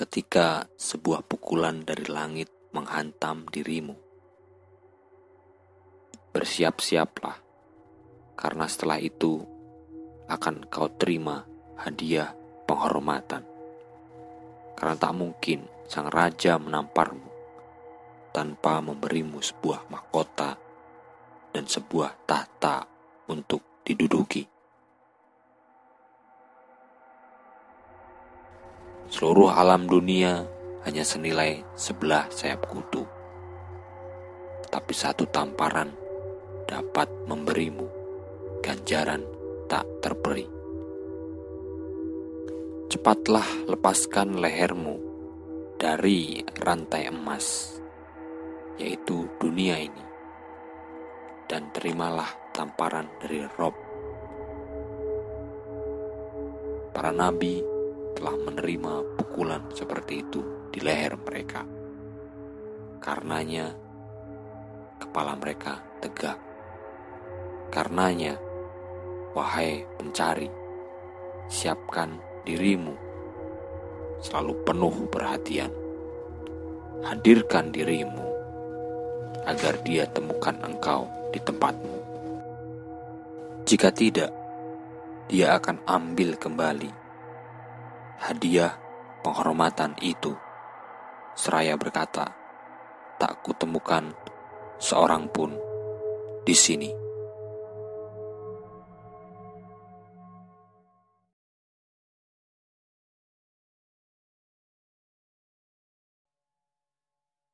ketika sebuah pukulan dari langit menghantam dirimu. Bersiap-siaplah, karena setelah itu akan kau terima hadiah penghormatan. Karena tak mungkin sang raja menamparmu tanpa memberimu sebuah mahkota dan sebuah tahta untuk diduduki. Seluruh alam dunia hanya senilai sebelah sayap kutu. Tapi satu tamparan dapat memberimu ganjaran tak terperi. Cepatlah lepaskan lehermu dari rantai emas, yaitu dunia ini, dan terimalah tamparan dari Rob. Para nabi telah menerima pukulan seperti itu di leher mereka. Karenanya, kepala mereka tegak. Karenanya, wahai pencari, siapkan dirimu selalu penuh perhatian. Hadirkan dirimu agar dia temukan engkau di tempatmu. Jika tidak, dia akan ambil kembali hadiah penghormatan itu. Seraya berkata, tak kutemukan seorang pun di sini.